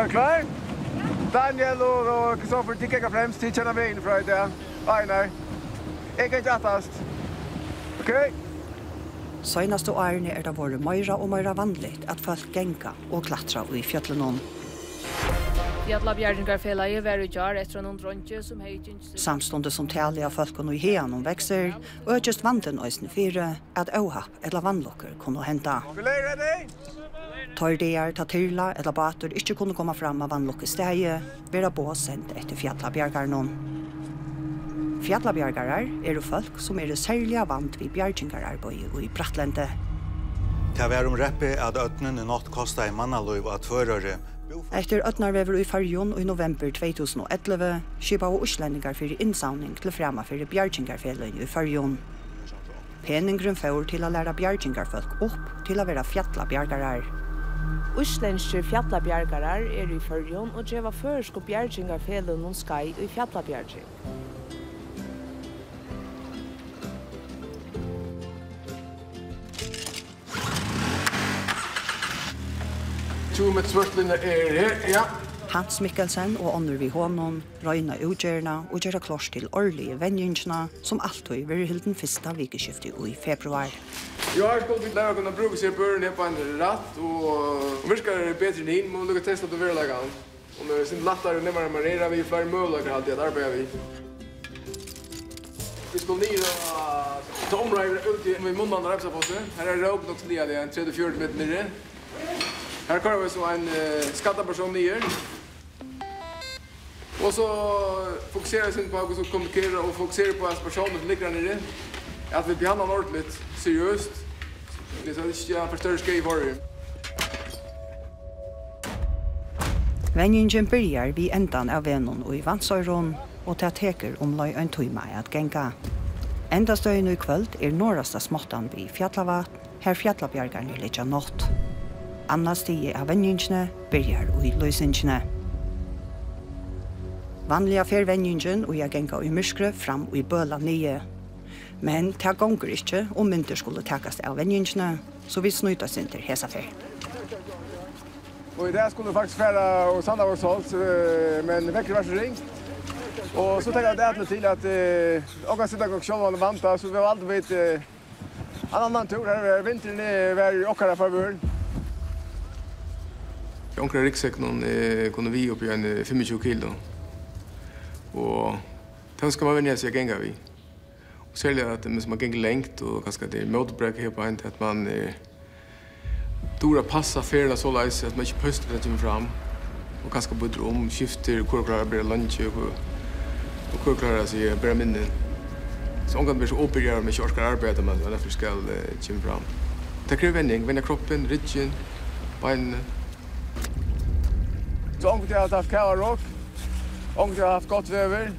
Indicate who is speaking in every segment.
Speaker 1: Er du klar? Daniel og Kristoffer, de kikker fremst, de kjenner vi inn fra i det. Einar. Jeg kan ikke attast. Ok?
Speaker 2: Søgnaste årene er det våre meira og meira vanligt at folk genga og klatra i fjallenon.
Speaker 3: Fjalla bjerringarfelaje var i jar etter noen dronje som heitjens...
Speaker 2: Samstundet som tali av folk og hean om vekser, og er just vanten øysen fire at åhapp eller vannlokker kunne henta.
Speaker 1: Vi leir ready?
Speaker 2: Tar der, ta tyrla eller bater ikkje kunne komme fram av vannlukkesteie, vera sendt etter fjallabjergarnon. Fjallabjergarar er folk som er særlig vant vid bjergingararbeid og i Bratlende.
Speaker 4: Det var om reppe at øtnen i natt kostet i mannaløyv at førere.
Speaker 2: Etter øtnarvever i farjon i november 2011 skipa og uslendingar fyrir innsavning til frema fyrir bjergingarfelløyne i farjon. Peningren får til å lære bjergingarfolk opp til å være fjattla bjergarar.
Speaker 3: Uslenske fjallabjargarar er i fyrjon og djeva føresko bjargingarfelun og skai i fjallabjarging.
Speaker 1: Tu med svørtlinne er her, ja.
Speaker 2: Hans Mikkelsen og andre vi honom, Røyna Ugerna og gjøre klars til årlige venjingene som alltid vil hilde den første vikeskiftet i februar.
Speaker 1: Jo, her skal vi lære å kunne bruke seg børn her på en ratt, og virker bedre enn inn, må du testa til at du vil lage han. Og med sin latter og nemmere marera vi flere møvlager alltid at arbeider vi. Vi skal ned og tomra ut i munnen av Rapsafossen. Her er råk nok til det, en 34 meter nere. Her kommer vi så en uh, skatteperson nye. Och så fokuserar vi på att vi kommunicera och fokuserar på att personen som ligger där nere. Att vi behandlar honom ordentligt, seriöst. Det är inte jag förstör skrej i det.
Speaker 2: Venjingen byrjar vi endan av vennen og i vannsøyron, og til teker om løy en tøyma at genga. Enda støyen i kvöld er norrasta småttan vi fjallavat, her fjallabjergarne litja nått. Anna stige av venjingene byrjar og i løysingene. Vanliga fervenjingen og jeg genga i myskre fram og i bøla nye. Men det gonger ikkje om mynter skulle takast av venjingene, så vi snuta sin til hesa fer.
Speaker 1: Og i dag skulle vi faktisk færa og sanda vår solgt, men vekker var så ringt. Og så tenkte jeg det alle til at eh, åka sitta gong sjål og vanta, så vi har aldri vidt eh, en annan tur her. Vinteren var åkara favøren. Onkra riksek eh, kunde vi oppi en 25 kilo. Og då skal man vänja sig att gänga vid. Och särskilt att det man gänger längt och kanske det är motorbräck här på hent att man eh, dora passa färda så läs att man inte pustar det fram. Och kanske byter om, skifter, korklarar blir lunch och, och korklarar sig blir minnen. Så omgående blir så opererad med kjorskar arbete men därför ska det komma fram. Det kräver vändning, vända kroppen, ryggen, benen. Så omgående jag har haft kava rock. Onkur har haft gott vever.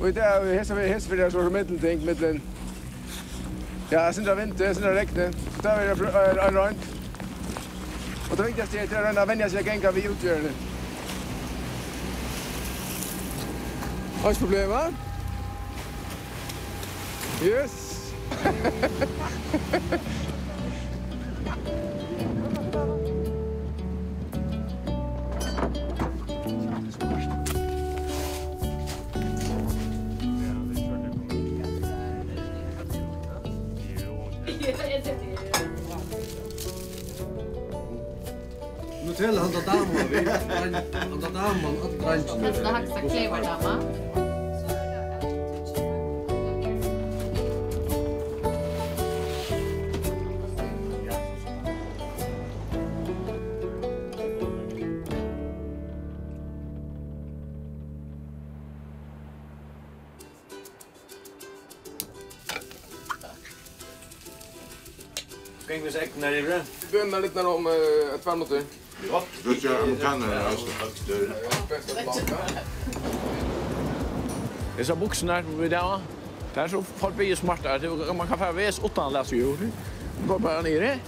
Speaker 1: Og i dag har vi hessa vi hessa fyrir så middelting, middelen. Ja, sindra vinter, sindra regne. Det er en rønt. Og det viktigaste er til å rønne vennja seg genga vi utgjørende. Har ikke problemer? Yes!
Speaker 5: Og det er man, at
Speaker 6: Kanskje Det er haksa klever dama.
Speaker 5: Gäng vi säkert när det är bra.
Speaker 1: Vi börjar lite när om ett par minuter.
Speaker 7: Du kör amerikaner alltså.
Speaker 8: Det är så boxnar vi där. Det är så folk blir smarta. Man kan få väs åt alla ju. Går bara ner det.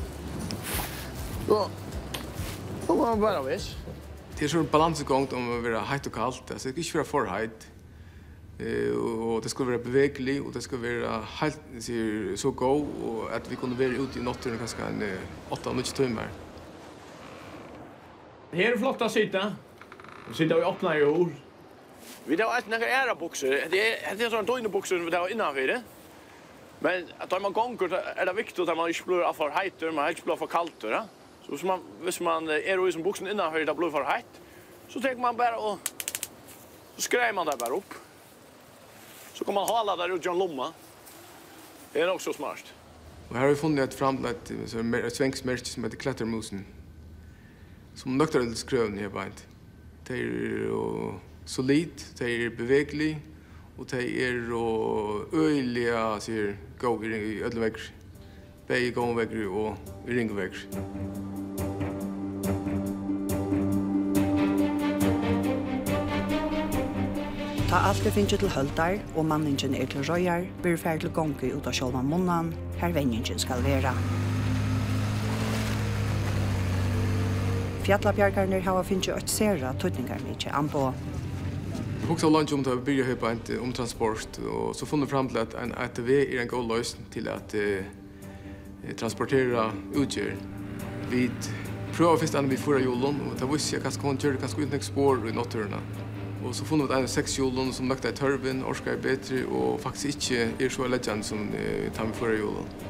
Speaker 8: Då. Då var man bara väs.
Speaker 1: Det är så en balansgång om att vara hett och kallt. Alltså det är inte vara för hett. Eh och det ska vara bevegligt och det ska vara helt så god och att vi kunde vara ute i natten kanske en 8-9 timmar.
Speaker 8: Her er flott å sitte. Vi sitter og åpner i ord. Vi tar et noen ære bukser. Det er er sånn døgne bukser vi tar innanfor det. Men at man gonger er det viktig at man ikke blir for heitur, man ikke blir for kaldt. Ja? Så hvis man, hvis man er i som buksen innanfor det blir for heit, så tenker man bare å... Så skreier man det bare opp. Så kan man hala der ut i en lomma. Det er også smart.
Speaker 1: Og her har vi funnet et framlagt et svensk merke som heter Klettermusen som nökterhetskrövning helt enkelt. Det är solid, det är beveglig och det är öjliga sier, gå i ödlevägg. Bäge gångvägg och ringvägg.
Speaker 2: Ta alt er finnje til høldar, og manningen er til røyar, blir ferd til gongi ut av sjolva munnan, her venningen skal vera. Fjallabjergarnir hava finnst jo sera tøtningar mykje anbo.
Speaker 1: Jeg husker langt om det var byrja høypa om transport, og så funnet fram til at en ATV er en god løsning til at eh, transportera utgjør. Vi prøver først an vi fyra julen, og det visste jeg kanskje kan gjøre kanskje uten spår i natturene. Og så funnet vi en av seks julen som nøkta i tørven, orska i bedre, og faktisk ikke er så legend som eh, tar vi med fyra julen.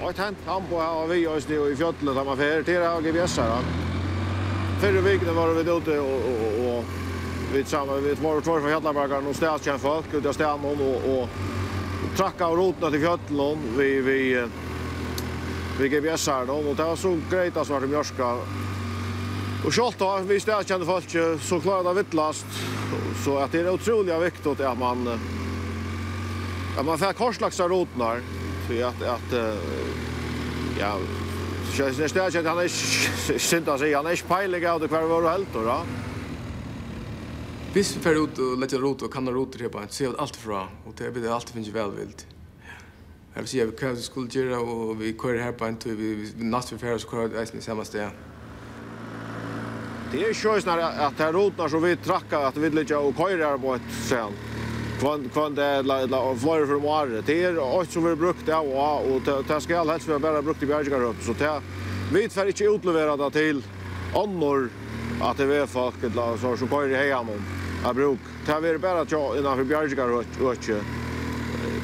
Speaker 6: Og et hent han på her og vi oss ned i fjøtlet da man fer til her og GBS-er. Fyrre vikene var vi ute og, og, og, vi sammen, vi var tvær för Hjallabergar og stedskjent folk ut av stämman og, og trakka av rotene til fjällen vi vi vi gav jag så då det var så grejt att svart Mjørska. Og skolt då vi städskan folk så klarade vittlast så att det är otroligt viktigt att man att man får korslaxar rotnar för att att ja så är det nästan han är synd att säga han är pejlig av det kvar var helt då.
Speaker 1: Visst för ut och lägga rot och kan rot det bara så allt fra och det blir allt finns väl vilt. Jag vill säga vi kan skulle göra och vi kör här på en tur vi nästa för oss kör det är samma ställe.
Speaker 6: Det är ju så att här rotnar så vi trackar att vi lägga och köra på ett sätt kvant kvant det la la var för mer det är och som vi brukt det och och det ska helst vi bara brukt i bjärgar så det vi får inte utlevera det till annor att det är folk la så så kör det hem om jag bruk det är bara att jag innan för bjärgar och och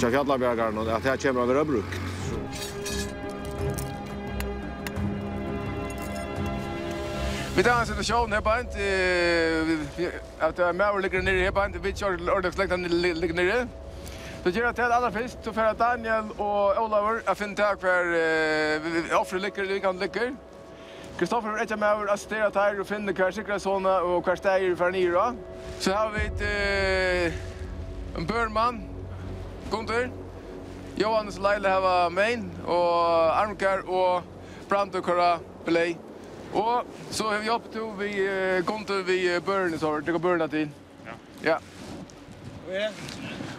Speaker 6: jag kallar bjärgar och att det kommer att vara brukt.
Speaker 1: Vi tar en situasjon her på en at uh, Mauer ligger nere her, bare en vits og ordningslekten ligger nere. Så gjør jeg til aller først, så får Daniel og Olaver jeg finner tak for uh, offre ligger, kan ligger. Kristoffer er ikke med å assistere til og finne hver sikre sånne og hver steg for nye. Så har vi et uh, en børnmann, Gunther. Johannes Leile har vært mein, og Armkar og Brandukara Belei. Og så har vi hjälpt til vi kom til vi Burns har det går Burns til. Ja. Ja.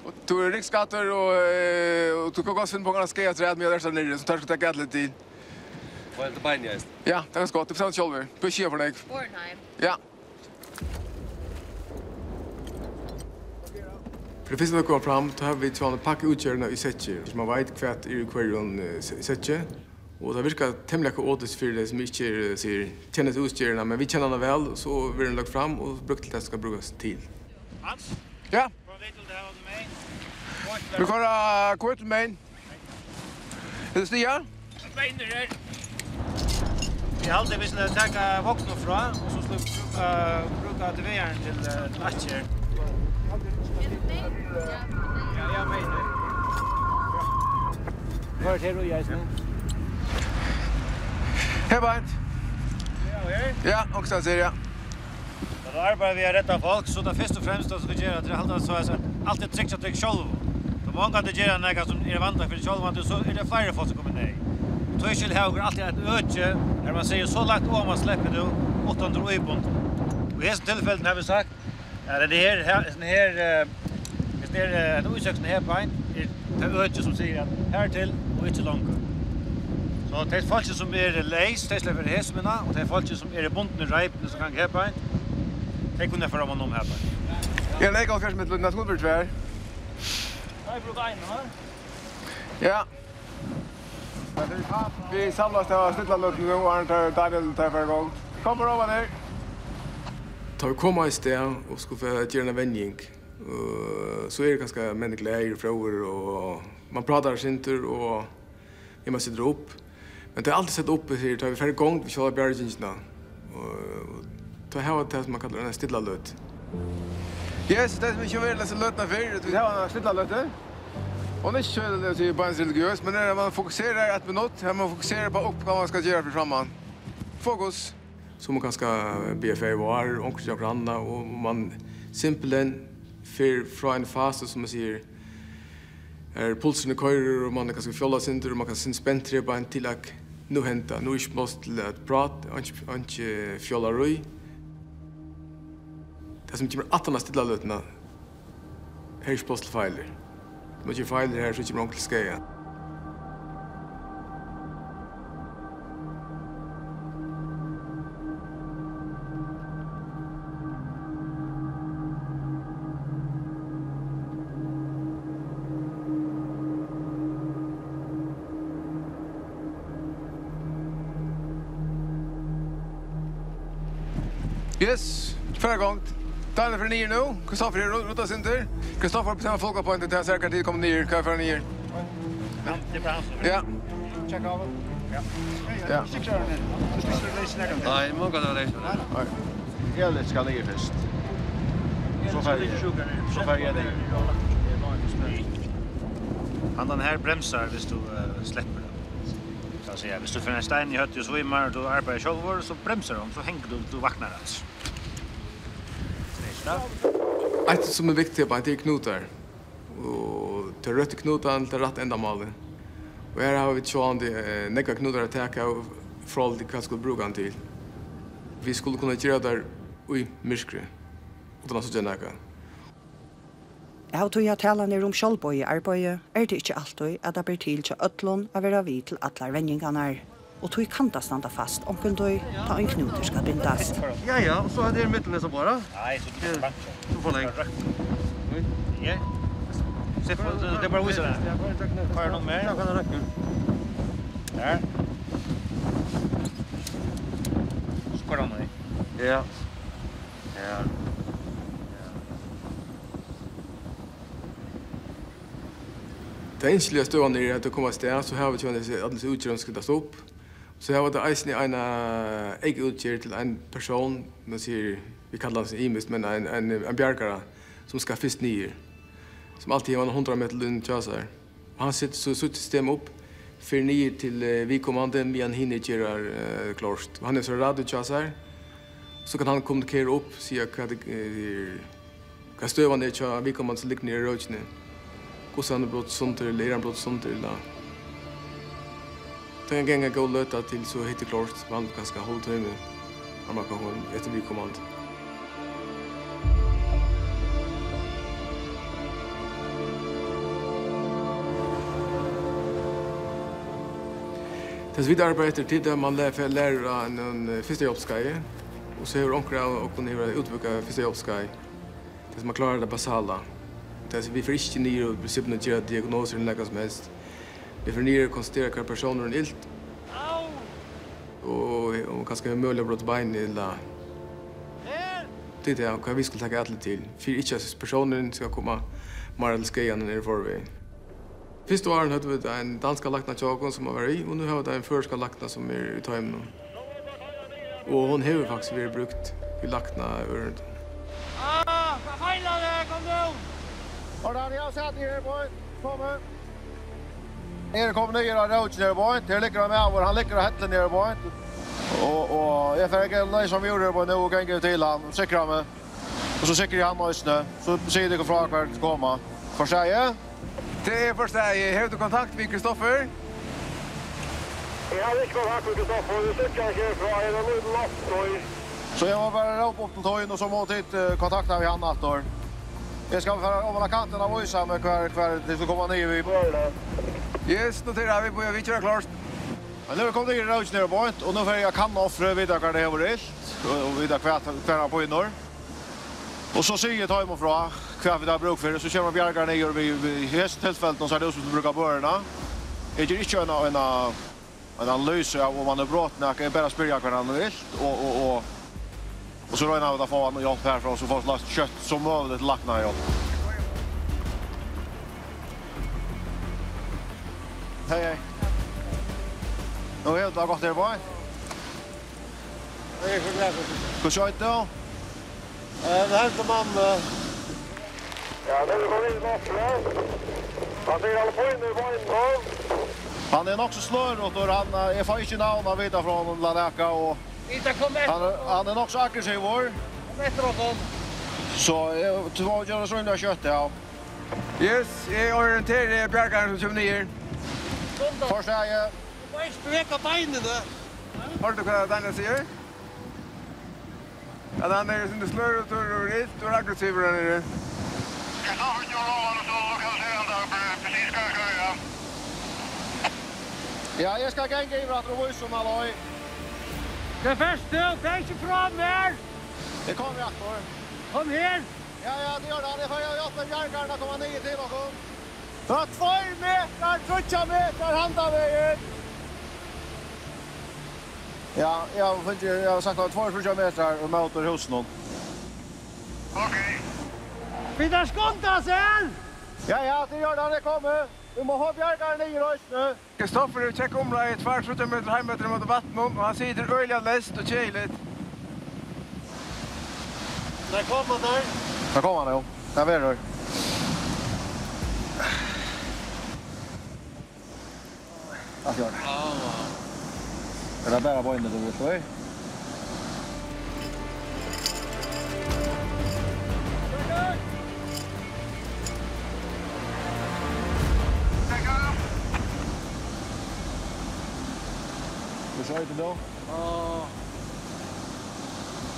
Speaker 1: Og Och du är riksskatter och och du kan gå sen på några skäl att rädd med der så nere så tar det att litt tid.
Speaker 9: Vad det bein är.
Speaker 1: Ja, det är skott. Det känns På Beskär for deg.
Speaker 10: Bornheim.
Speaker 1: Ja. For det finns några fram, då har vi två pakke utkörna i setje, Så man vet hva er i kvarjon sättet. Og det virker temmelig ikke kaotiskt for det som inte sier känner til utstyrene, men vi kjenner det vel, så vil den lagt fram og brukt til det skal brukes til.
Speaker 9: Hans?
Speaker 1: Ja? Vi kan gå ut med en. Är det Stia?
Speaker 9: Beiner her. Vi halde vi skulle tacka fra, og så skulle vi bruka, bruka ATV-jern till Natcher. Ja, ja, mener. det her og jeg, sånn.
Speaker 1: Hej Bent!
Speaker 9: Ja,
Speaker 1: och så ser jag.
Speaker 9: Då arbetar vi att rätta folk så det först och främst att vi gör att det håller så här är tryckt att trycka själv. De många det gör några som är vanta för själv att så är det färre folk som kommer ner. Då är själv höger alltid ett öke när man säger så lagt om man släpper då 800 i ibland. Och i det tillfället har vi sagt att det här här den här Det är en osäkerhet här på en, det öke som säger att här till och inte långt. Så det er folk som er leis, det slipper hesmina, og det er folk som er bunden i reipene som kan kjepa inn. Det kunne jeg fram og noen hepa.
Speaker 1: Jeg leker kanskje med Lundna Skolbergsvær.
Speaker 9: Det er blod egnet her.
Speaker 1: Ja. Vi samlas til å slutte løkken nå, og han tar Daniel til hver gang. Kom på råva der. Tar vi komma i sted og få gjøre en vending. Så er det ganske menneskelig eier fra og man pratar sinter, og jeg må sitte opp. Men det är alltid sett upp här, sig, det vi färre gång vi kör Bjärgingarna. Och det här var det som man kallar den här stilla löt. Yes, det är som inte vill läsa lötna för. Det här var den här stilla lötet. Och det är inte så att bara religiöst, men när man fokuserar ett minut, när man fokuserar på uppgången man ska göra för framman. Fokus. Så man ganska för var, omkring och andra, och man simpelthen för från en fas som man säger är pulsen i køyrer, och man kan fjolla sinter, och man kan sin spentre på en att nu henta, nu ich måste till att prata, anki fjollarui. Det som kommer att anna stilla lötna, här är måste till feiler. Det är feiler här så kommer onkel skeja. Yes, förra gången. Daniel för nio nu. Kristoffer är rota center. Kristoffer på samma folka pointet där säkert tid kommer nio. Kan för nio.
Speaker 9: Ja, det är bra.
Speaker 1: Ja.
Speaker 5: Check av. Ja.
Speaker 1: Ja.
Speaker 5: Nej, man kan det där.
Speaker 6: Nej. Eller ska ligga först. Så färg. Så färg är det.
Speaker 9: Han den här bremsar, visst du släpper man säga. Hvis du får en stein i hötter och svimmar och du arbetar själv så bremsar de, så hänger du du vaknar alltså.
Speaker 1: Ett som är viktigt är bara det är knutar. Och till rött knutar till rätt ändamål. Och här har vi tjående nekva knutar att täcka och för allt det skulle bruka han till. Vi skulle kunna göra där i myrskre. Och det var så gärna.
Speaker 2: Jeg har tog jeg tala ned om kjølbøy i arbeidet, er det ikke alltid at det blir til til Øtlån å være vid til alle vendingene. Og tog kan da standa fast, om kun tog, ta en knuter skal bindas.
Speaker 5: Ja, ja, og så er det midtelen som bare.
Speaker 9: Nei, så det er bare.
Speaker 5: Du får lenge.
Speaker 9: Ja. Se, det er bare viser det. Har du det noe mer?
Speaker 5: Ja, kan jeg
Speaker 9: rekke. Der. Skår han med
Speaker 5: Ja. Ja.
Speaker 1: fängsliga ståan i att komma stä så har vi ju att det utgör ska tas upp. Så jag var det eisen en ägg utgör till en person, man ser vi kallar oss imist men en en en bjärkare som ska fisk ner. Som alltid har 100 meter lund tjasar. Han sitter så sutt system upp för ner till vi kommande med en hinner klart. Han är så rad tjasar. Så kan han kommunicera upp, säga vad det är. Kan stöva ner tjasar, vi kommer så ligga ner i röjtningen. Och sen har blått sånt till, eller blått sånt till där. Den gången gå löta till så hittar klart man ganska hållt hemma. Man kan hålla ett vi kommand. Tills vi arbetar till det man lär för lära en, en första jobbskaje. Och så det omkring och kunna utveckla första jobbskaje. som man klarar det basala. Mm. Det är vi får ikke och principen att göra diagnoser eller något som helst. Vi får nye og konstatere hva personer er ilt. Og, og kanskje vi mulig har brått bein eller... Det er det hva vi skulle takke alle til. For ikke at personen skal komme mer eller skøyene nere forveien. Fyrst åren hadde vi en danska lakna tjåkon som har var i, og nu har vi en førska lakna som er i tøymen. Og hon har faktisk vi brukt i lakna
Speaker 6: ørende. Johan, jag satt här på kommer. Nere kom nya Roach där på. Det ligger med var Han ligger och häller ner på. Och och jag fick en nice som gjorde på nu och kan gå till han och säkra mig. Och så säkrar han mig snö. Så säger det går från kvar att komma. För sig. Det är för sig. Har du kontakt med Kristoffer?
Speaker 10: Jag har inte kontakt med Kristoffer. Det tycker jag är bra. Det är nog.
Speaker 6: Så jag var bara upp upp till tojen och så mot hit kontakta vi han åt Jag ska föra över kanten av Ojsam kvar kvar det ska komma ner vi. Yes, noterar vi på vi kör klart. Men nu kommer det in Roach ner bort och nu får jag kan offra vidare kan det över det och vid där kvar kvar på i norr. Och så syr jag hem från kvar vi där bruk för så kör man bjärgar ner vi vi häst tillfället och så är det som brukar börna. Är det inte en en en lös av om man har brått när jag bara spyr jag kan han vill och och och Och så rör vi av fan och hjälp härifrån så får vi last kött som möjligt till lackna hjälp. Hej hej. Nu är det gott där boy.
Speaker 5: Jag är så glad.
Speaker 6: Hur kör det då?
Speaker 5: Eh, det här hämtar mamma.
Speaker 10: Ja, det går in bort där. Han är alla på inne i då?
Speaker 6: Han är nog så slår åt och han är fan inte navn av vita från Lanaka och
Speaker 5: Vita kom efter
Speaker 6: Han, han är också aggressiv var.
Speaker 5: Kom efter oss.
Speaker 6: Så jag två gör så illa kött, ja.
Speaker 1: Yes, jag orienterar bjärkaren som kommer
Speaker 6: 29. Första jag.
Speaker 5: Du måste sträcka benen där.
Speaker 1: Har du vad den säger? Ja, den är sin slör och tur och ritt och aggressiv där nere.
Speaker 10: Jag sa att jag lovade så kan se han där precis ska köra.
Speaker 6: Ja, jag ska gänga i varandra och som om alla.
Speaker 5: Det første, det er ikke fra mer!
Speaker 6: Det kommer jeg for.
Speaker 5: Kom her!
Speaker 6: Ja, ja, det gjør det. Det får jeg gjort med bjergeren, da kommer han ikke til å komme. 2 meter, 3 meter, handaveien! Ja, jag har funnet, jag har sagt att två trutja meter och møter hos någon.
Speaker 10: Okej.
Speaker 5: Vi tar skonta sen!
Speaker 6: Ja, ja, det gör det, det kommer. Vi må ha bjergar nye røysene.
Speaker 1: Kristoffer er tjekk omla i tvær 70 meter heimeter mot vattnet, og han sitter øyla lest og kjeilet.
Speaker 5: Der kom han
Speaker 6: der. Der kom han, jo. Der var det. Att göra. Ja. Det där bara var du då, vet du.
Speaker 5: kjører
Speaker 6: til da.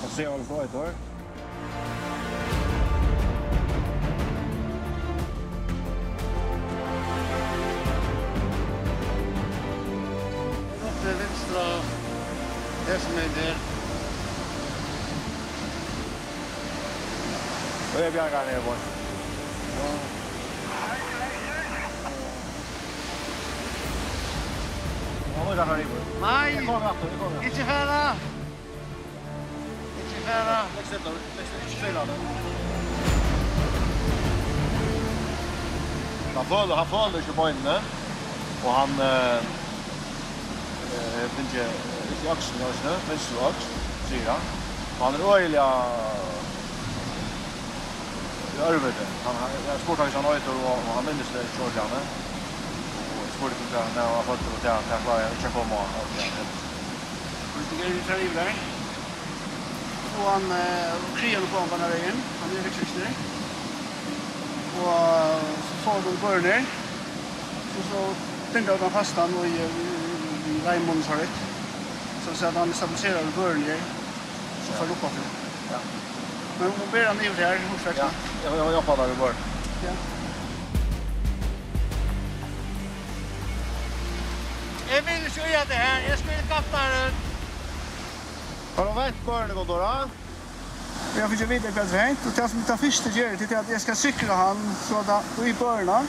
Speaker 6: Og se hva det står
Speaker 5: etter. Oppe venstre, det som er der.
Speaker 6: Og jeg bjerger ned i båten. Nu är här i
Speaker 5: Nej!
Speaker 6: Jag kommer efter, jag kommer.
Speaker 5: Inte färra! Inte färra!
Speaker 6: Lägg. Han följer, han följer inte på inne. Och han... Eh, finns ju riktig axeln i ösnö, finns ju axeln, han. Och han är öjliga... I örvete. Han har spurt han i sån öjter och han minns det i kjörkande spurte du där när jag fått det där jag klarar jag inte komma och
Speaker 5: det. Det är ju så där. Och han kriar på på den vägen. Han är elektriker. Och så får de burner. Och så tänkte jag att fast han och i Raimond har det. Så så att han stabiliserar burner så får lucka för.
Speaker 6: Ja.
Speaker 5: Men hon ber han ner här, hur
Speaker 6: ska jag? Ja, jag hoppar där i början.
Speaker 5: Ja. du kör igen det här. Jag ska inte kasta den.
Speaker 6: Har du vänt på den då då?
Speaker 5: Jag fick ju veta vad det är. Det som tar först det gör det är att jag ska cykla han så att i början.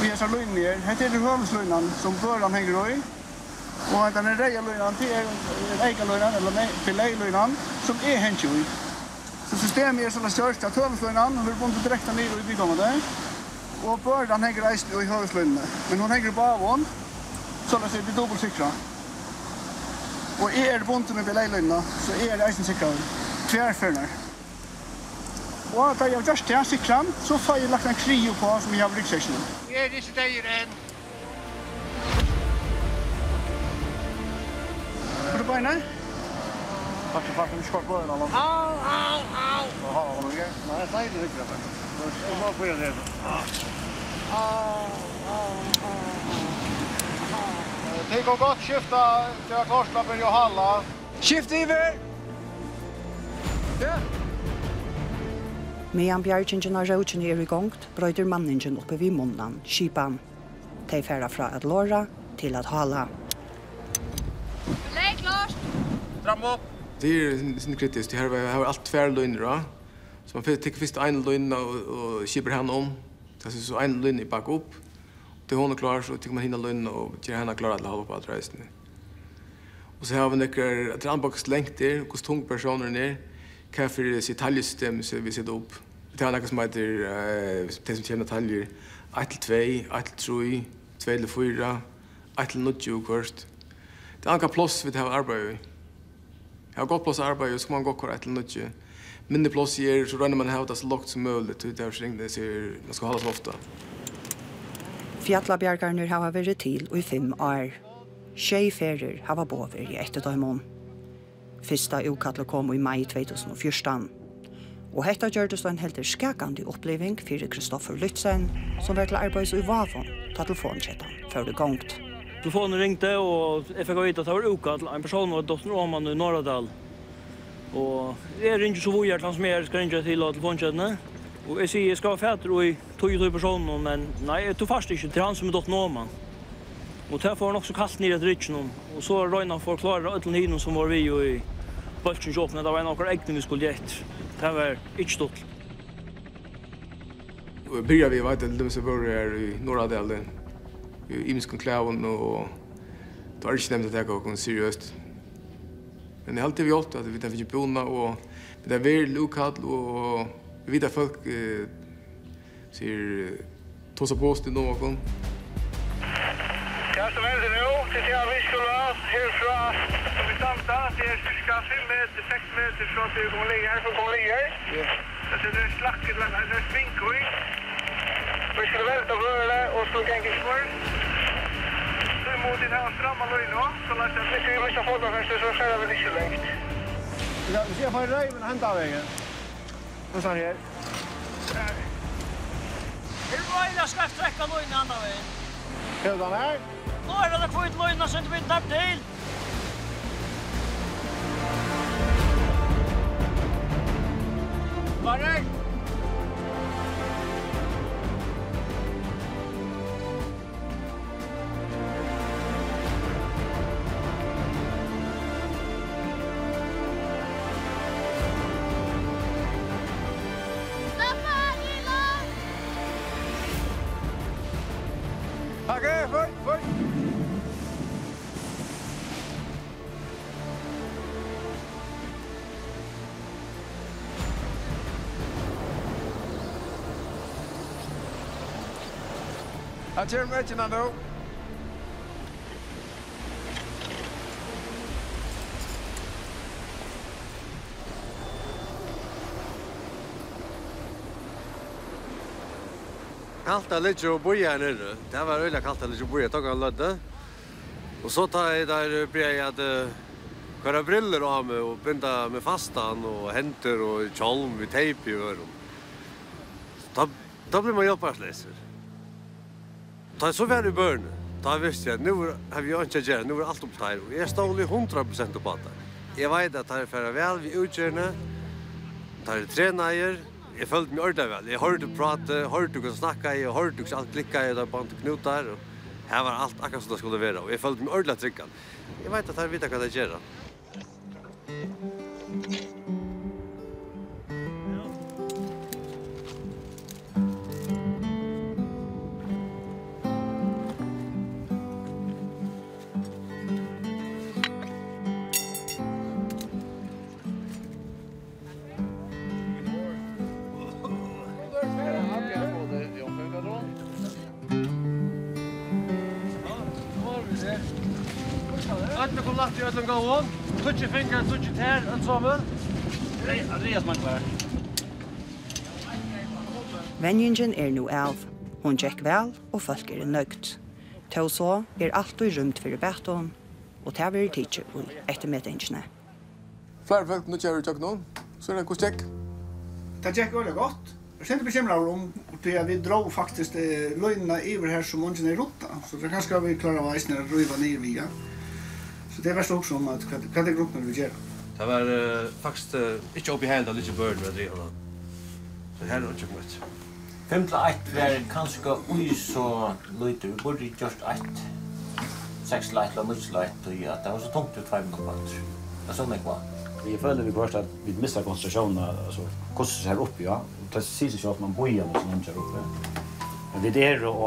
Speaker 5: Vi är så linjer. Här är det hörnslunan som början hänger i. Och att den är reja lunan till ägarlunan eller filélunan som är hänt i. Så systemet är sådana störst att hörnslunan har bundit direkt ner i byggområdet. Och början hänger i hörnslunan. Men hon hänger på av. Så la oss det er dobbelt sikra. Og jeg er bunden med leiløyna, så jeg det eisen sikra tverførner. Og da jeg har gjørst det sikra, så får jeg lagt en krio på som jeg har ryggseksjonen. Jeg er disse deier enn. Har du beina?
Speaker 6: Kanskje fast om skort bløyna.
Speaker 5: Au, au, au!
Speaker 6: Hva har du noe?
Speaker 5: Nei, det er ikke det. Det er ikke det. Det er ikke det.
Speaker 6: Det det. Det går gott skifta till Korslappen Johalla.
Speaker 1: Skift iver! Ja!
Speaker 2: Medan bjergjengjen av rødgjene er i gongt, brøyder manningen oppe vid munnen, skipan. De færa fra at låra til at hala.
Speaker 11: Leik, Lars!
Speaker 1: Dram opp!
Speaker 12: Det er sin kritisk. Det her har alt tver løgner, va? Så man tekker først en løgn og, og kipper henne om. Det er så en løgn i bak opp. Det hon är klar så tycker man hinna lönna och ger henne klara att hålla på att resa nu. Och så har vi några att han anbox längt där hur tung personer är.
Speaker 1: Kaffe det sitt taljesystem så vi sitter upp. Det har något som heter eh det som kommer taljer 1 2 1 3 2 eller 4 1 0 ju kort. Det är en plats vi har arbete. Jag har gått plats arbete så man går kvar 1 0 ju. Mindre plats ger så rönner man ha det så lågt som möjligt ut där så ringde så man ska hålla så ofta.
Speaker 2: Fjallabjergarnir hava vært til i fem år. Tjei ferir hava bover i etterdøymon. Fyrsta ukallet kom i mai 2014. Og hetta gjørtes en helt skakande oppleving fyrir Kristoffer Lytzen, som var til arbeids i Vavon, ta telefonkjettan før det gongt.
Speaker 11: Telefonen ringte, og jeg fikk vite at det var ukall. En person var dotteren Åman i Norradal. Og jeg ringer så hvor til han som jeg skal ringe til telefonkjettene. Og jeg sier jeg skal være fætter og i tog ju personen men nej du fast inte till han som dot nå man. Och där får han också kast ner ett rytchen om och så Reina får klara öll hinun som var vi ju i bulten shop när det var några äggen vi skulle gett. Det var inte stort.
Speaker 1: Vi börjar vi vet inte så var i norra delen. Vi imskon klävon och Det var ikke nevnt at jeg kom seriøst. Men det er alltid vi gjort at vi tar finnes bona, og det er veldig lokalt, og vi vet at folk sier tossa på oss till någon.
Speaker 10: Jag som är nu, till jag vi skulle ha härifrån. Vi samtar, det är cirka 5 meter, 6 meter från till Gomlier, från Gomlier. Ja. Så det är slacket, det är spinkor. Vi skulle välta röra och så kan vi smör. Så mot den här stramma löjna, så lär jag att vi måste få det först, så skär vi lite längt.
Speaker 6: Ja, vi ser på en röj, men hända vägen. Och så här
Speaker 11: øyla skreft trekka løgna anna vegin.
Speaker 6: Er den her?
Speaker 11: Nå er det kvitt løgna som du vil vintar til.
Speaker 6: Varrekt! Han kör med innan då.
Speaker 13: Kallt det litt og boja her nere. Det var øyla kallt det litt og boja, takk han lødde. Og så tar jeg der ble jeg at kvar briller av meg og binda med fastan og henter og kjolm i teip i øren. Da, da blir man hjelparsleser. Ta så var det börn. Ta visste jag nu har vi inte gjort nu är allt upptaget och jag står 100% på det. Jag vet att det är för väl vi utgörna. Det är tränare. Jag följde mig ordet väl. Jag hörde prata, hörde hur snacka, jag hörde hur allt klicka i där band knutar och här var allt akkurat som det skulle vara och jag följde mig ordet tryckan. Jag vet att det
Speaker 9: är vita vad det gör. Här ensemble. Andreas Mankvar.
Speaker 2: Venjingen er nu elv. Hon gikk vel, og folk er nøgt. Til så er alt og rymt for bæton, og til vi er tidsi og ettermedingene.
Speaker 1: Flere folk nå kjører tjøk noen, så er det en god tjekk.
Speaker 5: Det tjekk er veldig godt. Jeg kjente bekymret om at vi drar faktisk løgnene over her som mange er rotta, så det kanskje vi klarer å reise ned og røyva ned via. Så det er verst også om at hva det er gruppen vi gjør.
Speaker 13: Det var uh, faktisk uh, ikke oppi hele, det litt ikke børn med drivet. Så her er det ikke møtt.
Speaker 14: Fem til 1 var kanskje ui så løyte, vi burde just 1. 6 til 1 eller 9 leit, og ja, det var så tungt ut 5 minutter. Det er sånn jeg var.
Speaker 15: Vi føler vi først at vi mistar konsentrasjonen, altså, hvordan det ser opp, ja. Det sier seg at man bojer og sånn ser opp. Men vi der og,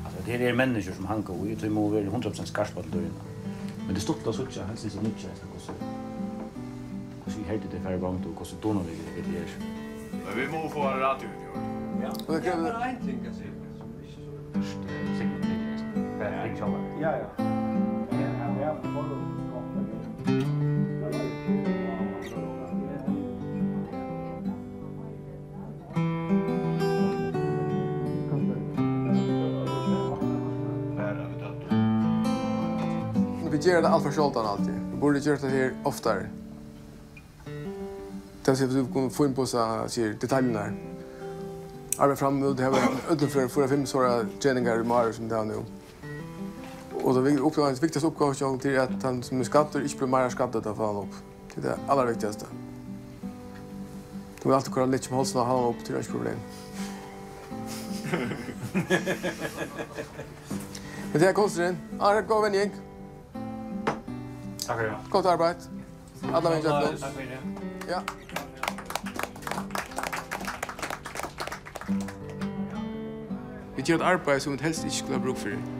Speaker 15: altså, det er mennesker som hanger, og jeg tror vi må være 100% skarp på det døgnet. Men det stod til å helst ikke nødvendig, jeg skal gå hvordan helt det færre gang og hvordan donar vi det det er.
Speaker 8: Men vi må få en radio i år.
Speaker 15: Ja,
Speaker 1: det
Speaker 15: er bare en ting jeg sier. Sikkert det er bare en ting
Speaker 5: Ja, ja. Ja, ja.
Speaker 1: gör det allt för sällan alltid. Vi borde göra det här oftare. Det ser vi kommer få in på så ser detaljerna. Arbetar fram med det här ödel för fem såra träningar i Mare som det är nu. Och det är viktigaste uppgången till att han som är skattor inte blir mer skattat av han upp. Det är det allra viktigaste. Du vill alltid kunna lite med halsen och han upp till det hans problem. Men det här kostar den. Ja, det går gäng.
Speaker 15: Tack för det.
Speaker 1: Gott arbete. Alla människor.
Speaker 15: Tack för det.
Speaker 1: Ja. Vi gjør et arbeid som vi helst ikke skulle ha bruk for.